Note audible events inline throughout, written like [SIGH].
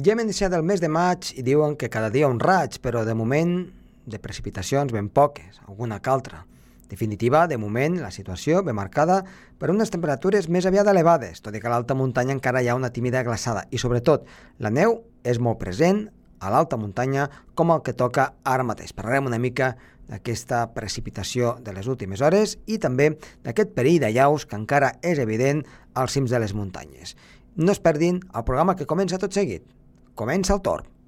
Ja hem iniciat el mes de maig i diuen que cada dia un raig, però de moment de precipitacions ben poques, alguna que altra. definitiva, de moment, la situació ve marcada per unes temperatures més aviat elevades, tot i que a l'alta muntanya encara hi ha una tímida glaçada i, sobretot, la neu és molt present a l'alta muntanya com el que toca ara mateix. Parlarem una mica d'aquesta precipitació de les últimes hores i també d'aquest perill de llaus que encara és evident als cims de les muntanyes. No es perdin el programa que comença tot seguit. Comença el torn.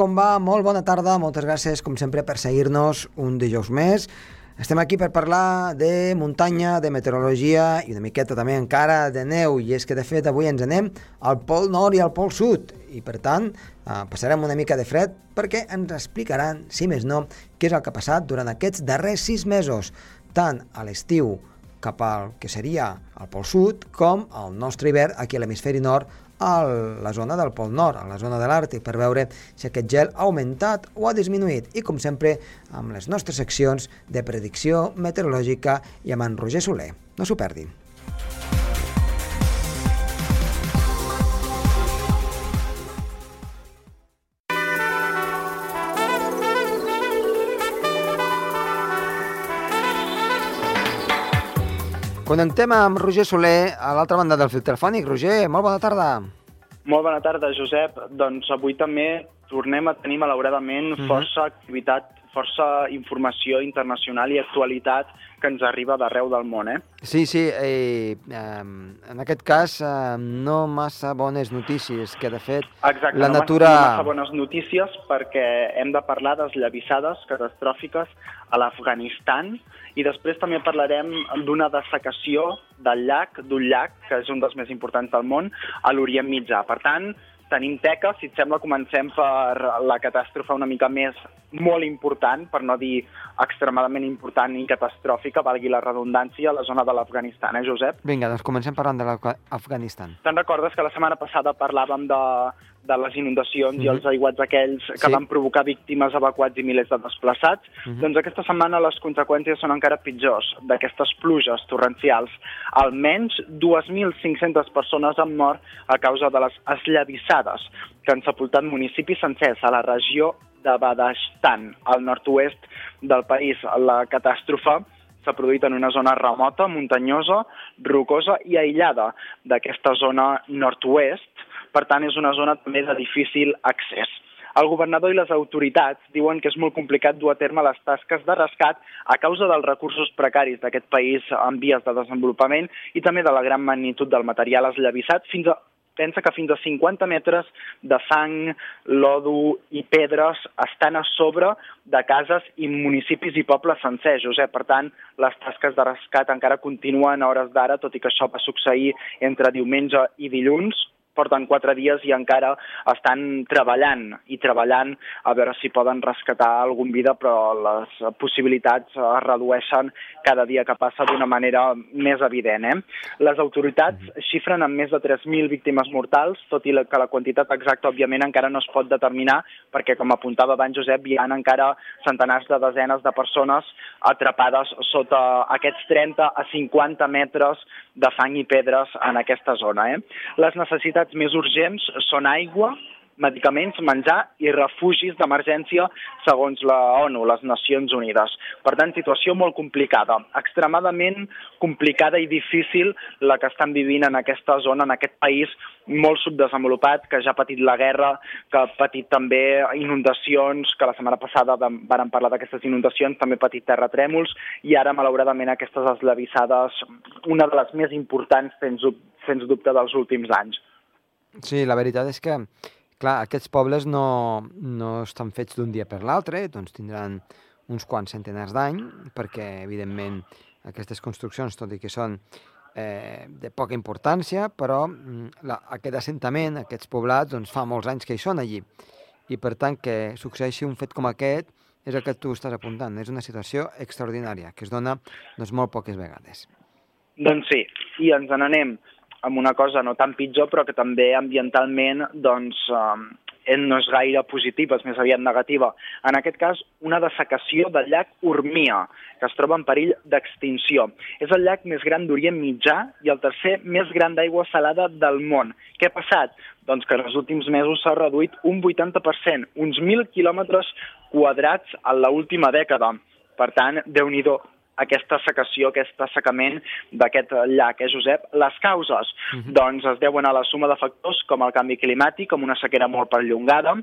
Com va? Molt bona tarda, moltes gràcies, com sempre, per seguir-nos un dijous més. Estem aquí per parlar de muntanya, de meteorologia i una miqueta també encara de neu, i és que de fet avui ens anem al Pol Nord i al Pol Sud, i per tant eh, passarem una mica de fred perquè ens explicaran, si més no, què és el que ha passat durant aquests darrers sis mesos, tant a l'estiu cap al que seria el Pol Sud com al nostre hivern aquí a l'hemisferi nord a la zona del Pol Nord, a la zona de l'Àrtic, per veure si aquest gel ha augmentat o ha disminuït. I, com sempre, amb les nostres seccions de predicció meteorològica i amb en Roger Soler. No s'ho perdin. Connectem amb Roger Soler a l'altra banda del fil telefònic. Roger, molt bona tarda. Molt bona tarda, Josep. Doncs avui també tornem a tenir, malauradament, Mhm. força activitat, força informació internacional i actualitat que ens arriba d'arreu del món, eh? Sí, sí, eh, eh, en aquest cas eh, no massa bones notícies, que de fet Exacte, la no, natura... massa, no massa bones notícies perquè hem de parlar desllavissades catastròfiques a l'Afganistan i després també parlarem d'una dessecació del llac, d'un llac, que és un dels més importants del món, a l'Orient Mitjà. Per tant, tenim teca, si et sembla comencem per la catàstrofe una mica més molt important, per no dir extremadament important i catastròfica, valgui la redundància, a la zona de l'Afganistan, eh, Josep? Vinga, doncs comencem parlant de l'Afganistan. Te'n recordes que la setmana passada parlàvem de, de les inundacions Mhm. i els aiguats aquells que Sí. van provocar víctimes, evacuats i milers de desplaçats? Mhm. Doncs aquesta setmana les conseqüències són encara pitjors d'aquestes pluges torrencials. Almenys 2.500 persones han mort a causa de les esllavissades que han sepultat municipis sencers a la regió de Badastan, al nord-oest del país. La catàstrofe s'ha produït en una zona remota, muntanyosa, rocosa i aïllada d'aquesta zona nord-oest. Per tant, és una zona també de difícil accés. El governador i les autoritats diuen que és molt complicat dur a terme les tasques de rescat a causa dels recursos precaris d'aquest país en vies de desenvolupament i també de la gran magnitud del material esllavissat fins a pensa que fins a 50 metres de fang, lodo i pedres estan a sobre de cases i municipis i pobles sencers, Josep. Per tant, les tasques de rescat encara continuen a hores d'ara, tot i que això va succeir entre diumenge i dilluns, porten quatre dies i encara estan treballant i treballant a veure si poden rescatar algun vida, però les possibilitats es redueixen cada dia que passa d'una manera més evident. Eh? Les autoritats xifren en més de 3.000 víctimes mortals, tot i que la quantitat exacta, òbviament, encara no es pot determinar, perquè, com apuntava abans Josep, hi ha encara centenars de desenes de persones atrapades sota aquests 30 a 50 metres de fang i pedres en aquesta zona. Eh? Les necessitats més urgents són aigua, medicaments, menjar i refugis d'emergència segons la ONU, les Nacions Unides. Per tant, situació molt complicada, extremadament complicada i difícil la que estan vivint en aquesta zona, en aquest país molt subdesenvolupat, que ja ha patit la guerra, que ha patit també inundacions, que la setmana passada varen parlar d'aquestes inundacions, també ha patit terratrèmols, i ara, malauradament, aquestes eslavissades, una de les més importants, sens, sens dubte, dels últims anys. Sí, la veritat és que clar, aquests pobles no, no estan fets d'un dia per l'altre, doncs tindran uns quants centenars d'any, perquè, evidentment, aquestes construccions, tot i que són eh, de poca importància, però mm, la, aquest assentament, aquests poblats, doncs fa molts anys que hi són allí. i per tant que succeeixi un fet com aquest és el que tu estàs apuntant, és una situació extraordinària que es dona doncs, molt poques vegades. Doncs sí, i ens n'anem amb una cosa no tan pitjor, però que també ambientalment doncs, eh, no és gaire positiva, és més aviat negativa. En aquest cas, una dessecació del llac Urmia, que es troba en perill d'extinció. És el llac més gran d'Orient Mitjà i el tercer més gran d'aigua salada del món. Què ha passat? Doncs que en els últims mesos s'ha reduït un 80%, uns 1.000 quilòmetres quadrats en l'última dècada. Per tant, déu nhi aquesta secació, aquest assecament d'aquest llac, eh, Josep? Les causes, uh mhm. -huh. doncs, es deuen a la suma de factors com el canvi climàtic, com una sequera molt perllongada,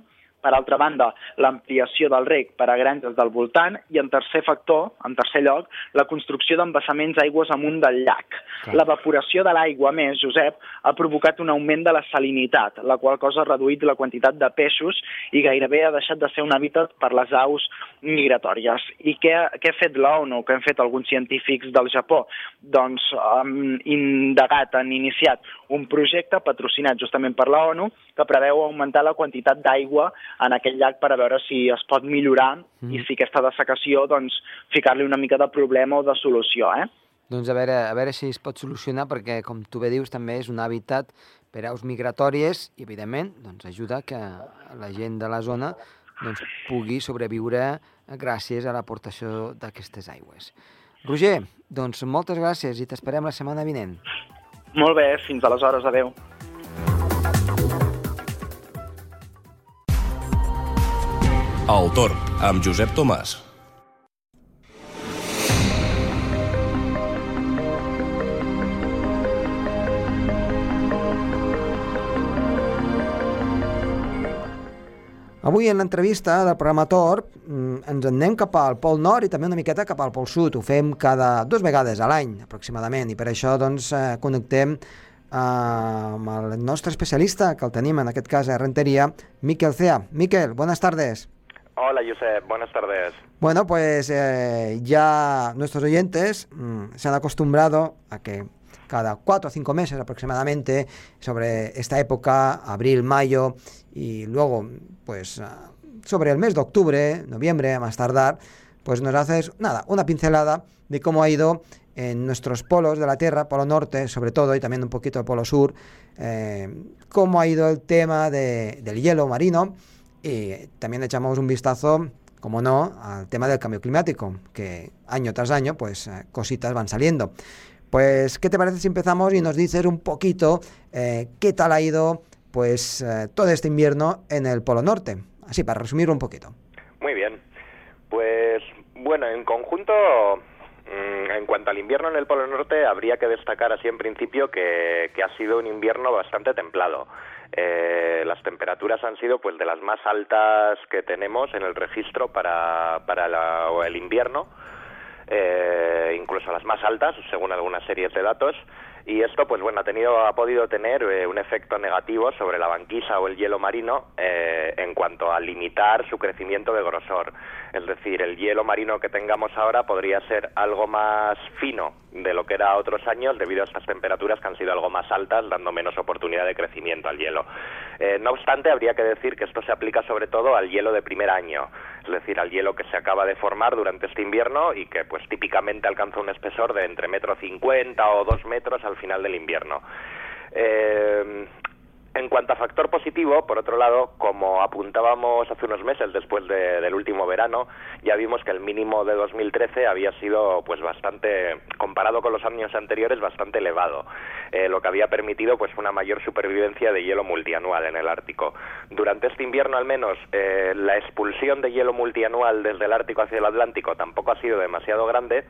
per altra banda, l'ampliació del rec per a granges del voltant i, en tercer factor, en tercer lloc, la construcció d'embassaments aigües amunt del llac. L'evaporació de l'aigua, més, Josep, ha provocat un augment de la salinitat, la qual cosa ha reduït la quantitat de peixos i gairebé ha deixat de ser un hàbitat per les aus migratòries. I què, què ha fet l'ONU, què han fet alguns científics del Japó? Doncs han indagat, han iniciat un projecte patrocinat justament per la ONU que preveu augmentar la quantitat d'aigua en aquell llac per a veure si es pot millorar mm. i si aquesta dessecació, doncs, ficar-li una mica de problema o de solució, eh? Doncs a veure, a veure si es pot solucionar, perquè, com tu bé dius, també és un hàbitat per aus migratòries i, evidentment, doncs, ajuda que la gent de la zona doncs, pugui sobreviure gràcies a l'aportació d'aquestes aigües. Roger, doncs moltes gràcies i t'esperem la setmana vinent. Molt bé, fins aleshores, adeu. El Torn, amb Josep Tomàs. Avui en l'entrevista del programa Tor mm, ens en anem cap al Pol Nord i també una miqueta cap al Pol Sud. Ho fem cada dues vegades a l'any, aproximadament, i per això doncs, eh, connectem eh, amb el nostre especialista, que el tenim en aquest cas a Renteria, Miquel Cea. Miquel, buenas tardes. Hola, Josep, buenas tardes. Bueno, pues eh, ya nuestros oyentes mmm, se han acostumbrado a que cada cuatro o cinco meses aproximadamente, sobre esta época, abril, mayo, y luego, pues, ah, sobre el mes de octubre, noviembre, a más tardar, pues nos haces, nada, una pincelada de cómo ha ido en nuestros polos de la Tierra, polo norte sobre todo, y también un poquito el polo sur, eh, cómo ha ido el tema de, del hielo marino, y también echamos un vistazo, como no, al tema del cambio climático, que año tras año, pues eh, cositas van saliendo. Pues, ¿qué te parece si empezamos y nos dices un poquito eh, qué tal ha ido pues eh, todo este invierno en el Polo Norte? Así, para resumir un poquito. Muy bien. Pues, bueno, en conjunto, mm, en cuanto al invierno en el Polo Norte, habría que destacar así en principio que, que ha sido un invierno bastante templado. Eh, las temperaturas han sido pues de las más altas que tenemos en el registro para, para el invierno, eh, incluso las más altas, según algunas series de datos y esto pues bueno ha tenido ha podido tener eh, un efecto negativo sobre la banquisa o el hielo marino eh, en cuanto a limitar su crecimiento de grosor. Es decir el hielo marino que tengamos ahora podría ser algo más fino de lo que era otros años debido a estas temperaturas que han sido algo más altas dando menos oportunidad de crecimiento al hielo. Eh, no obstante habría que decir que esto se aplica sobre todo al hielo de primer año es decir, al hielo que se acaba de formar durante este invierno y que pues típicamente alcanza un espesor de entre metro cincuenta o dos metros al final del invierno. Eh, en cuanto a factor positivo, por otro lado, como apuntábamos hace unos meses después del último verano, ya vimos que el mínimo de 2013 había sido, pues, bastante, comparado con los años anteriores, bastante elevado, eh, lo que había permitido, pues, una mayor supervivencia de hielo multianual en el Ártico. Durante este invierno, al menos, eh, la expulsión de hielo multianual desde el Ártico hacia el Atlántico tampoco ha sido demasiado grande,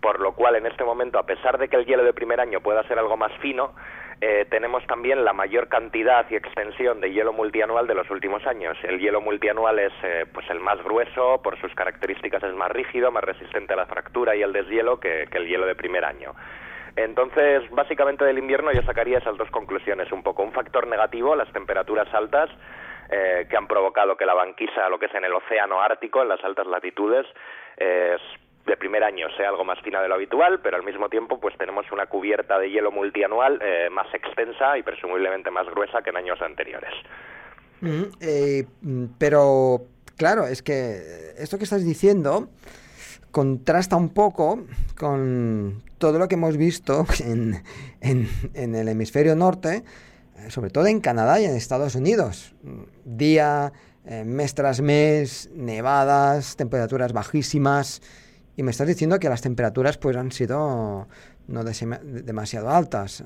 por lo cual en este momento, a pesar de que el hielo de primer año pueda ser algo más fino, eh, tenemos también la mayor cantidad y extensión de hielo multianual de los últimos años. El hielo multianual es eh, pues el más grueso, por sus características es más rígido, más resistente a la fractura y al deshielo que, el hielo de primer año. Entonces, básicamente del invierno yo sacaría esas dos conclusiones. Un poco un factor negativo, las temperaturas altas, eh, que han provocado que la banquisa, lo que es en el océano ártico, en las altas latitudes, es de primer año sea algo más fina de lo habitual, pero al mismo tiempo pues tenemos una cubierta de hielo multianual eh, más extensa y presumiblemente más gruesa que en años anteriores. Eh, mm, pero, claro, es que esto que estás diciendo contrasta un poco con todo lo que hemos visto [LAUGHS] en, el hemisferio norte, eh, sobre todo en Canadá y en Estados Unidos. Día, eh, mes tras mes, nevadas, temperaturas bajísimas. Y me estás diciendo que las temperaturas pues han sido no demasiado altas,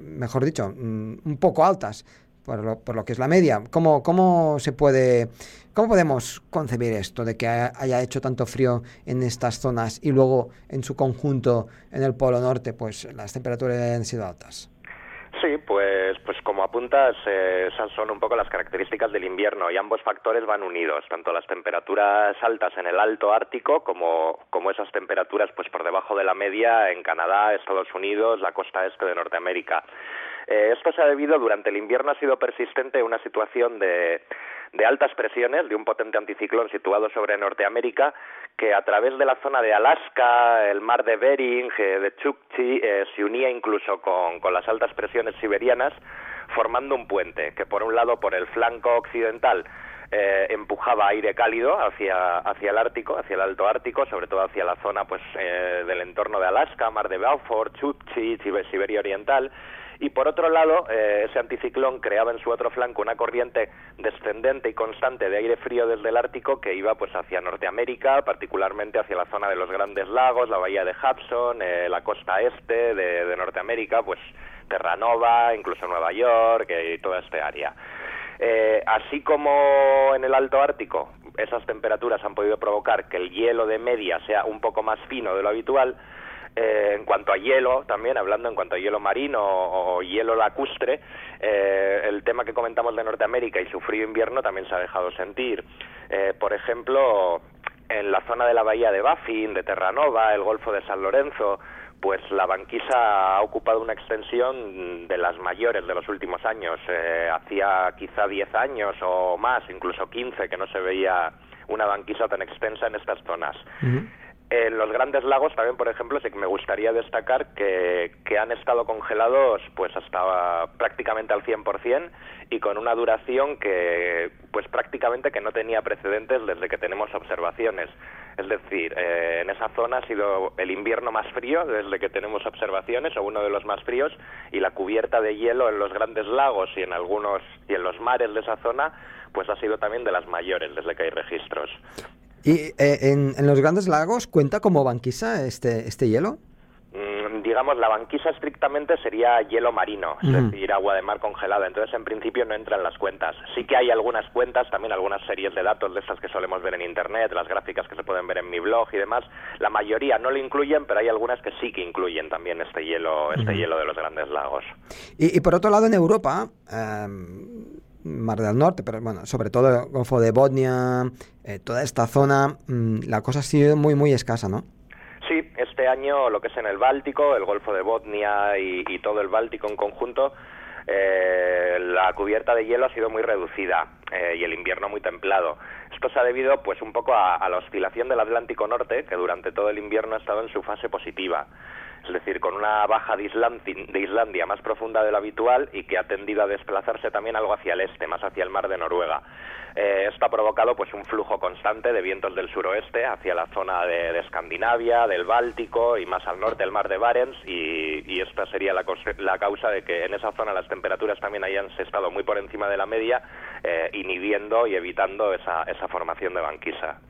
mejor dicho, mm, un poco altas por lo, por lo que es la media. ¿Cómo, ¿Cómo se puede, cómo podemos concebir esto de que haya hecho tanto frío en estas zonas y luego en su conjunto en el Polo Norte, pues las temperaturas hayan sido altas? Sí, pues, pues como apuntas, eh, esas son un poco las características del invierno y ambos factores van unidos, tanto las temperaturas altas en el alto ártico como, como esas temperaturas pues por debajo de la media en Canadá, Estados Unidos, la costa este de Norteamérica. Eh, esto se ha debido, durante el invierno ha sido persistente una situación de, de altas presiones de un potente anticiclón situado sobre Norteamérica que a través de la zona de Alaska, el mar de Bering, eh, de Chukchi, eh, se unía incluso con, con las altas presiones siberianas formando un puente que por un lado por el flanco occidental eh, empujaba aire cálido hacia, hacia el Ártico, hacia el Alto Ártico, sobre todo hacia la zona pues eh, del entorno de Alaska, Mar de Beaufort, Chukchi, Siberia Oriental, y por otro lado, eh, ese anticiclón creaba en su otro flanco una corriente descendente y constante de aire frío desde el Ártico que iba pues hacia Norteamérica, particularmente hacia la zona de los Grandes Lagos, la bahía de Hudson, eh, la costa este de, Norteamérica, pues Terranova, incluso Nueva York eh, y toda esta área. así como en el Alto Ártico, esas temperaturas han podido provocar que el hielo de media sea un poco más fino de lo habitual, eh, en cuanto a hielo, también hablando en cuanto a hielo marino o, hielo lacustre, eh, el tema que comentamos de Norteamérica y su frío invierno también se ha dejado sentir. Eh, por ejemplo, en la zona de la bahía de Baffin, de Terranova, el Golfo de San Lorenzo, pues la banquisa ha ocupado una extensión de las mayores de los últimos años. hacía quizá 10 años o más, incluso 15, que no se veía una banquisa tan extensa en estas zonas. En los grandes lagos también, por ejemplo, sí que me gustaría destacar que, han estado congelados pues hasta prácticamente al 100% y con una duración que pues prácticamente que no tenía precedentes desde que tenemos observaciones. Es decir, eh, en esa zona ha sido el invierno más frío desde que tenemos observaciones o uno de los más fríos y la cubierta de hielo en los grandes lagos y en algunos y en los mares de esa zona pues ha sido también de las mayores desde que hay registros. ¿Y eh, en, los grandes lagos cuenta como banquisa este, este hielo? Mm, digamos, la banquisa estrictamente sería hielo marino, es decir, agua de mar congelada. Entonces, en principio, no entra en las cuentas. Sí que hay algunas cuentas, también algunas series de datos de estas que solemos ver en Internet, las gráficas que se pueden ver en mi blog y demás. La mayoría no lo incluyen, pero hay algunas que sí que incluyen también este hielo, este hielo de los grandes lagos. Y, por otro lado, en Europa, em, Mar del Norte, pero bueno, sobre todo el Golfo de Botnia, eh, toda esta zona, mm, la cosa ha sido muy, muy escasa, ¿no? Sí, este año lo que es en el Báltico, el Golfo de Botnia y, todo el Báltico en conjunto, eh, la cubierta de hielo ha sido muy reducida eh, y el invierno muy templado. Esto se ha debido pues un poco a la oscilación del Atlántico Norte, que durante todo el invierno ha estado en su fase positiva es decir, con una baja de Islandia, más profunda de lo habitual y que ha tendido a desplazarse también algo hacia el este, más hacia el mar de Noruega. Eh, esto ha provocado pues un flujo constante de vientos del suroeste hacia la zona de, Escandinavia, del Báltico y más al norte el mar de Barents y, esta sería la, causa de que en esa zona las temperaturas también hayan estado muy por encima de la media, eh, inhibiendo y evitando esa, formación de banquisa.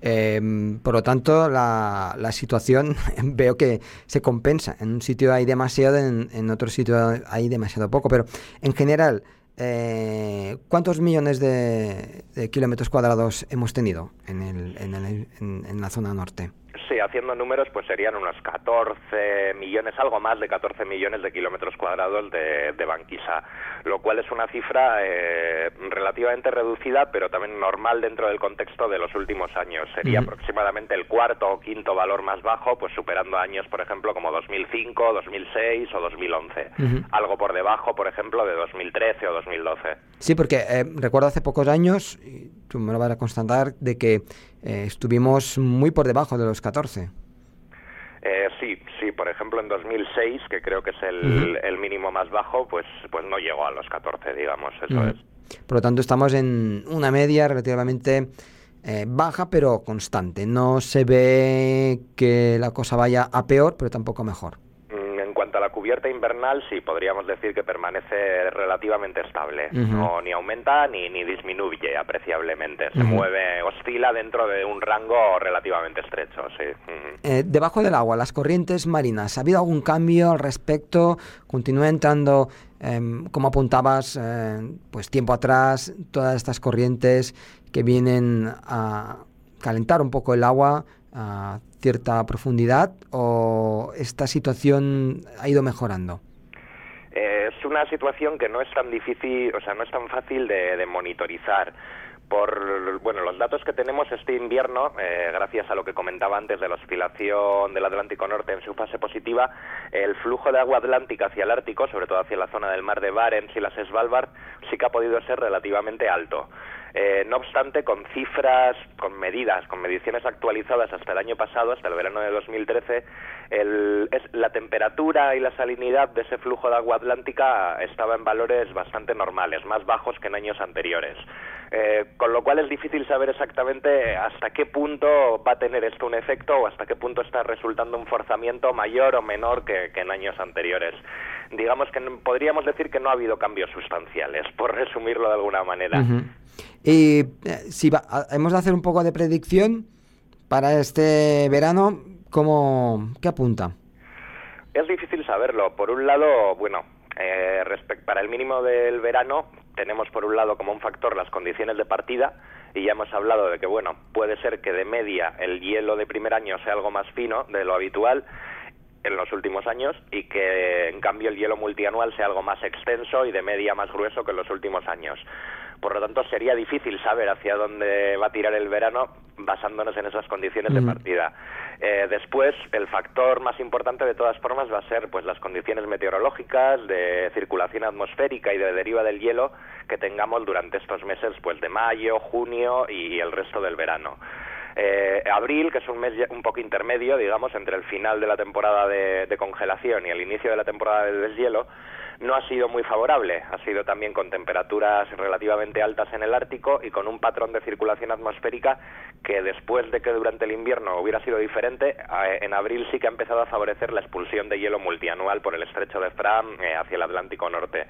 Em, por lo tanto, la, la, situación [LAUGHS] veo que se compensa. En un sitio hay demasiado, en, en otro sitio hay demasiado poco. Pero en general, eh, ¿cuántos millones de, kilómetros cuadrados hemos tenido en, el, en, el, en la zona norte? Sí, haciendo números, pues serían unos 14 millones, algo más de 14 millones de kilómetros cuadrados de, banquisa, lo cual es una cifra eh, relativamente reducida, pero también normal dentro del contexto de los últimos años. Sería aproximadamente el cuarto o quinto valor más bajo, pues superando años, por ejemplo, como 2005, 2006 o 2011. Algo por debajo, por ejemplo, de 2013 o 2012. Sí, porque eh, recuerdo hace pocos años, tú me lo vas a constatar, de que eh, estuvimos muy por debajo de los 14. Eh, sí, sí, por ejemplo en 2006, que creo que es el, el, mínimo más bajo, pues, pues no llegó a los 14, digamos, eso es. Por lo tanto, estamos en una media relativamente eh, baja, pero constante. No se ve que la cosa vaya a peor, pero tampoco a mejor cubierta invernal sí podríamos decir que permanece relativamente estable. No ni aumenta ni, ni disminuye apreciablemente. Se mueve, oscila dentro de un rango relativamente estrecho, sí. Eh, debajo del agua, las corrientes marinas, ¿ha habido algún cambio al respecto? ¿Continúa entrando, em, como apuntabas, eh, pues tiempo atrás, todas estas corrientes que vienen a calentar un poco el agua? A cierta profundidad o esta situación ha ido mejorando? Es una situación que no es tan difícil, o sea, no es tan fácil de, monitorizar por bueno los datos que tenemos este invierno, eh, gracias a lo que comentaba antes de la oscilación del Atlántico Norte en su fase positiva, el flujo de agua atlántica hacia el Ártico, sobre todo hacia la zona del mar de Barents y las Svalbard, sí que ha podido ser relativamente alto. Eh, no obstante, con cifras, con medidas, con mediciones actualizadas hasta el año pasado, hasta el verano de 2013, el, es, la temperatura y la salinidad de ese flujo de agua atlántica estaba en valores bastante normales, más bajos que en años anteriores. Eh, con lo cual es difícil saber exactamente hasta qué punto va a tener esto un efecto o hasta qué punto está resultando un forzamiento mayor o menor que, en años anteriores. Digamos que podríamos decir que no ha habido cambios sustanciales, [LAUGHS] por resumirlo de alguna manera. Y eh, si hemos de hacer un poco de predicción para este verano, ¿cómo, ¿qué apunta? Es difícil saberlo. Por un lado, bueno, eh, para el mínimo del verano tenemos por un lado como un factor las condiciones de partida y ya hemos hablado de que bueno puede ser que de media el hielo de primer año sea algo más fino de lo habitual en los últimos años y que en cambio el hielo multianual sea algo más extenso y de media más grueso que en los últimos años. Por lo tanto, sería difícil saber hacia dónde va a tirar el verano basándonos en esas condiciones de partida. Eh, después, el factor más importante de todas formas va a ser pues las condiciones meteorológicas, de circulación atmosférica y de deriva del hielo que tengamos durante estos meses pues de mayo, junio y el resto del verano. Eh, abril, que es un mes un poco intermedio, digamos, entre el final de la temporada de, de congelación y el inicio de la temporada de deshielo, no ha sido muy favorable. Ha sido también con temperaturas relativamente altas en el Ártico y con un patrón de circulación atmosférica que después de que durante el invierno hubiera sido diferente, eh, en abril sí que ha empezado a favorecer la expulsión de hielo multianual por el estrecho de Fram eh, hacia el Atlántico Norte.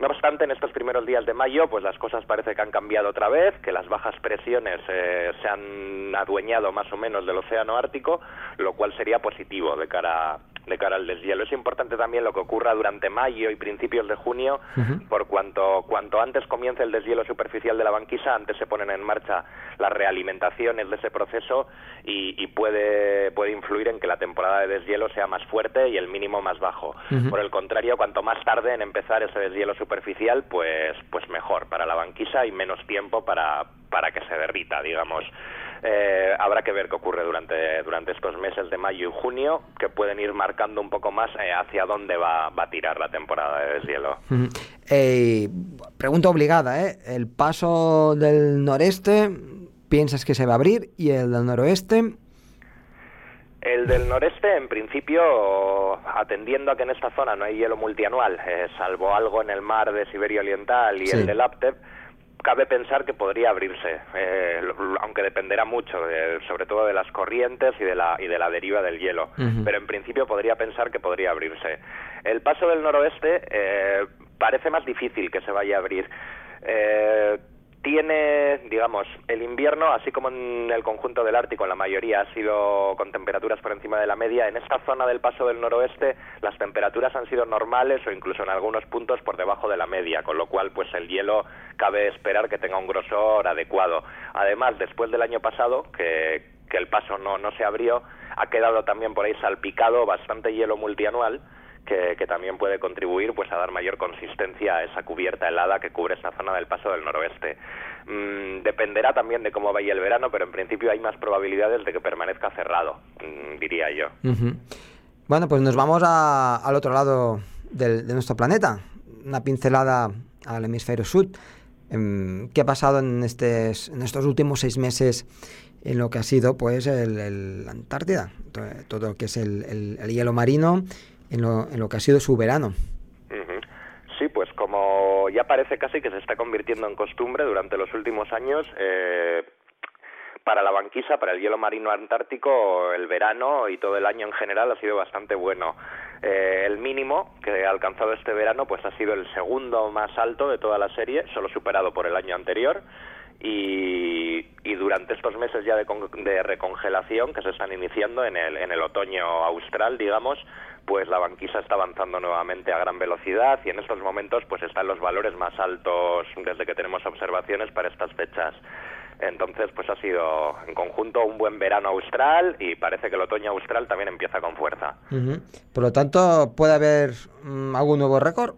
No obstante, en estos primeros días de mayo, pues las cosas parece que han cambiado otra vez, que las bajas presiones eh, se han adueñado más o menos del océano Ártico, lo cual sería positivo de cara de cara al deshielo. Es importante también lo que ocurra durante mayo y principios de junio, por cuanto cuanto antes comience el deshielo superficial de la banquisa, antes se ponen en marcha las realimentaciones de ese proceso y, puede puede influir en que la temporada de deshielo sea más fuerte y el mínimo más bajo. Por el contrario, cuanto más tarde en empezar ese deshielo superficial superficial, pues, pues mejor para la banquisa y menos tiempo para, para que se derrita, digamos. Eh, habrá que ver qué ocurre durante, durante estos meses de mayo y junio, que pueden ir marcando un poco más eh, hacia dónde va, va, a tirar la temporada de deshielo. Eh, pregunta obligada, ¿eh? ¿El paso del noreste piensas que se va a abrir y el del noroeste el del noreste, en principio, atendiendo a que en esta zona no hay hielo multianual, eh, salvo algo en el mar de Siberia Oriental y el del Laptev, cabe pensar que podría abrirse, eh, aunque dependerá mucho, sobre todo de las corrientes y de la, y de la deriva del hielo. Pero en principio podría pensar que podría abrirse. El paso del noroeste eh, parece más difícil que se vaya a abrir tiene, digamos, el invierno, así como en el conjunto del Ártico, en la mayoría ha sido con temperaturas por encima de la media. En esta zona del paso del noroeste, las temperaturas han sido normales o incluso en algunos puntos por debajo de la media, con lo cual, pues el hielo cabe esperar que tenga un grosor adecuado. Además, después del año pasado, que, que el paso no, no se abrió, ha quedado también por ahí salpicado bastante hielo multianual que, también puede contribuir pues a dar mayor consistencia a esa cubierta helada que cubre esta zona del paso del noroeste. Mm, dependerá también de cómo vaya el verano, pero en principio hay más probabilidades de que permanezca cerrado, mm, diría yo. Bueno, pues nos vamos al otro lado de nuestro planeta, una pincelada al hemisferio sur. Em, ¿Qué ha pasado en, en estos últimos seis meses en lo que ha sido pues el, Antártida? Todo, lo que es el, el hielo marino en lo, en lo que ha sido su verano. Sí, pues como ya parece casi que se está convirtiendo en costumbre durante los últimos años. Eh, para la banquisa, para el hielo marino antártico, el verano y todo el año en general ha sido bastante bueno. Eh, el mínimo que ha alcanzado este verano pues ha sido el segundo más alto de toda la serie, solo superado por el año anterior. Y, durante estos meses ya de, de, recongelación que se están iniciando en el, en el otoño austral, digamos, pues la banquisa está avanzando nuevamente a gran velocidad y en estos momentos pues están los valores más altos desde que tenemos observaciones para estas fechas. Entonces, pues ha sido en conjunto un buen verano austral y parece que el otoño austral también empieza con fuerza. Por lo tanto, ¿puede haber mm, algún nuevo récord?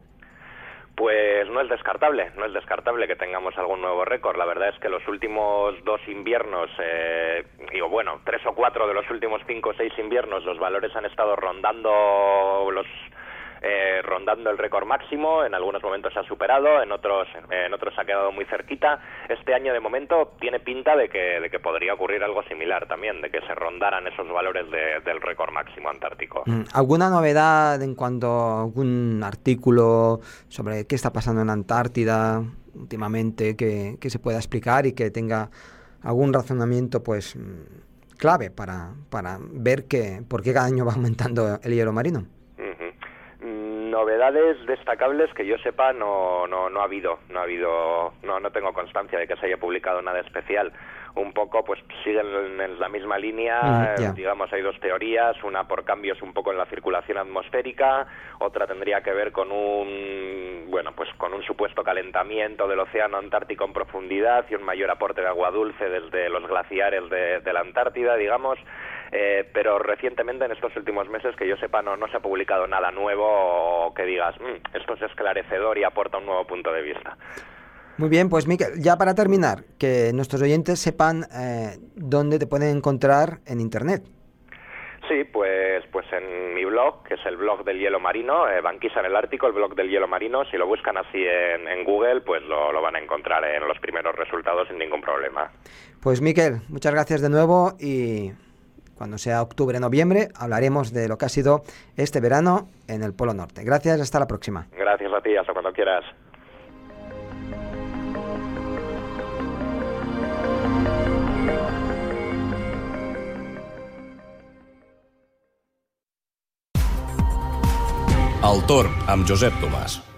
Pues no es descartable, no es descartable que tengamos algún nuevo récord. La verdad es que los últimos dos inviernos, eh, digo, bueno, tres o cuatro de los últimos cinco o seis inviernos, los valores han estado rondando los eh, rondando el récord máximo, en algunos momentos se ha superado, en otros, en otros ha quedado muy cerquita. Este año de momento tiene pinta de que, de que podría ocurrir algo similar también, de que se rondaran esos valores del récord máximo antártico. Mm, ¿Alguna novedad en cuanto a algún artículo sobre qué está pasando en Antártida últimamente que, que se pueda explicar y que tenga algún razonamiento pues mm, clave para, para ver que, por qué cada año va aumentando el hielo marino? Novedades destacables que yo sepa no, no, no ha habido, no ha habido, no, no tengo constancia de que se haya publicado nada especial. Un poco, pues siguen en la misma línea, digamos, hay dos teorías, una por cambios un poco en la circulación atmosférica, otra tendría que ver con un, bueno, pues con un supuesto calentamiento del océano Antártico en profundidad y un mayor aporte de agua dulce desde los glaciares de, de la Antártida, digamos. Eh, pero recientemente, en estos últimos meses, que yo sepa, no, no se ha publicado nada nuevo que digas, mm, esto es esclarecedor y aporta un nuevo punto de vista. Muy bien, pues Miquel, ya para terminar, que nuestros oyentes sepan eh, dónde te pueden encontrar en Internet. Sí, pues, pues en mi blog, que es el blog del hielo marino, eh, Banquisa en el Ártico, el blog del hielo marino, si lo buscan así en, en Google, pues lo, lo, van a encontrar en los primeros resultados sin ningún problema. Pues Miquel, muchas gracias de nuevo y cuando sea octubre, noviembre, hablaremos de lo que ha sido este verano en el Polo Norte. Gracias, hasta la próxima. Gracias a ti, hasta cuando quieras. El torn amb Josep Tomàs.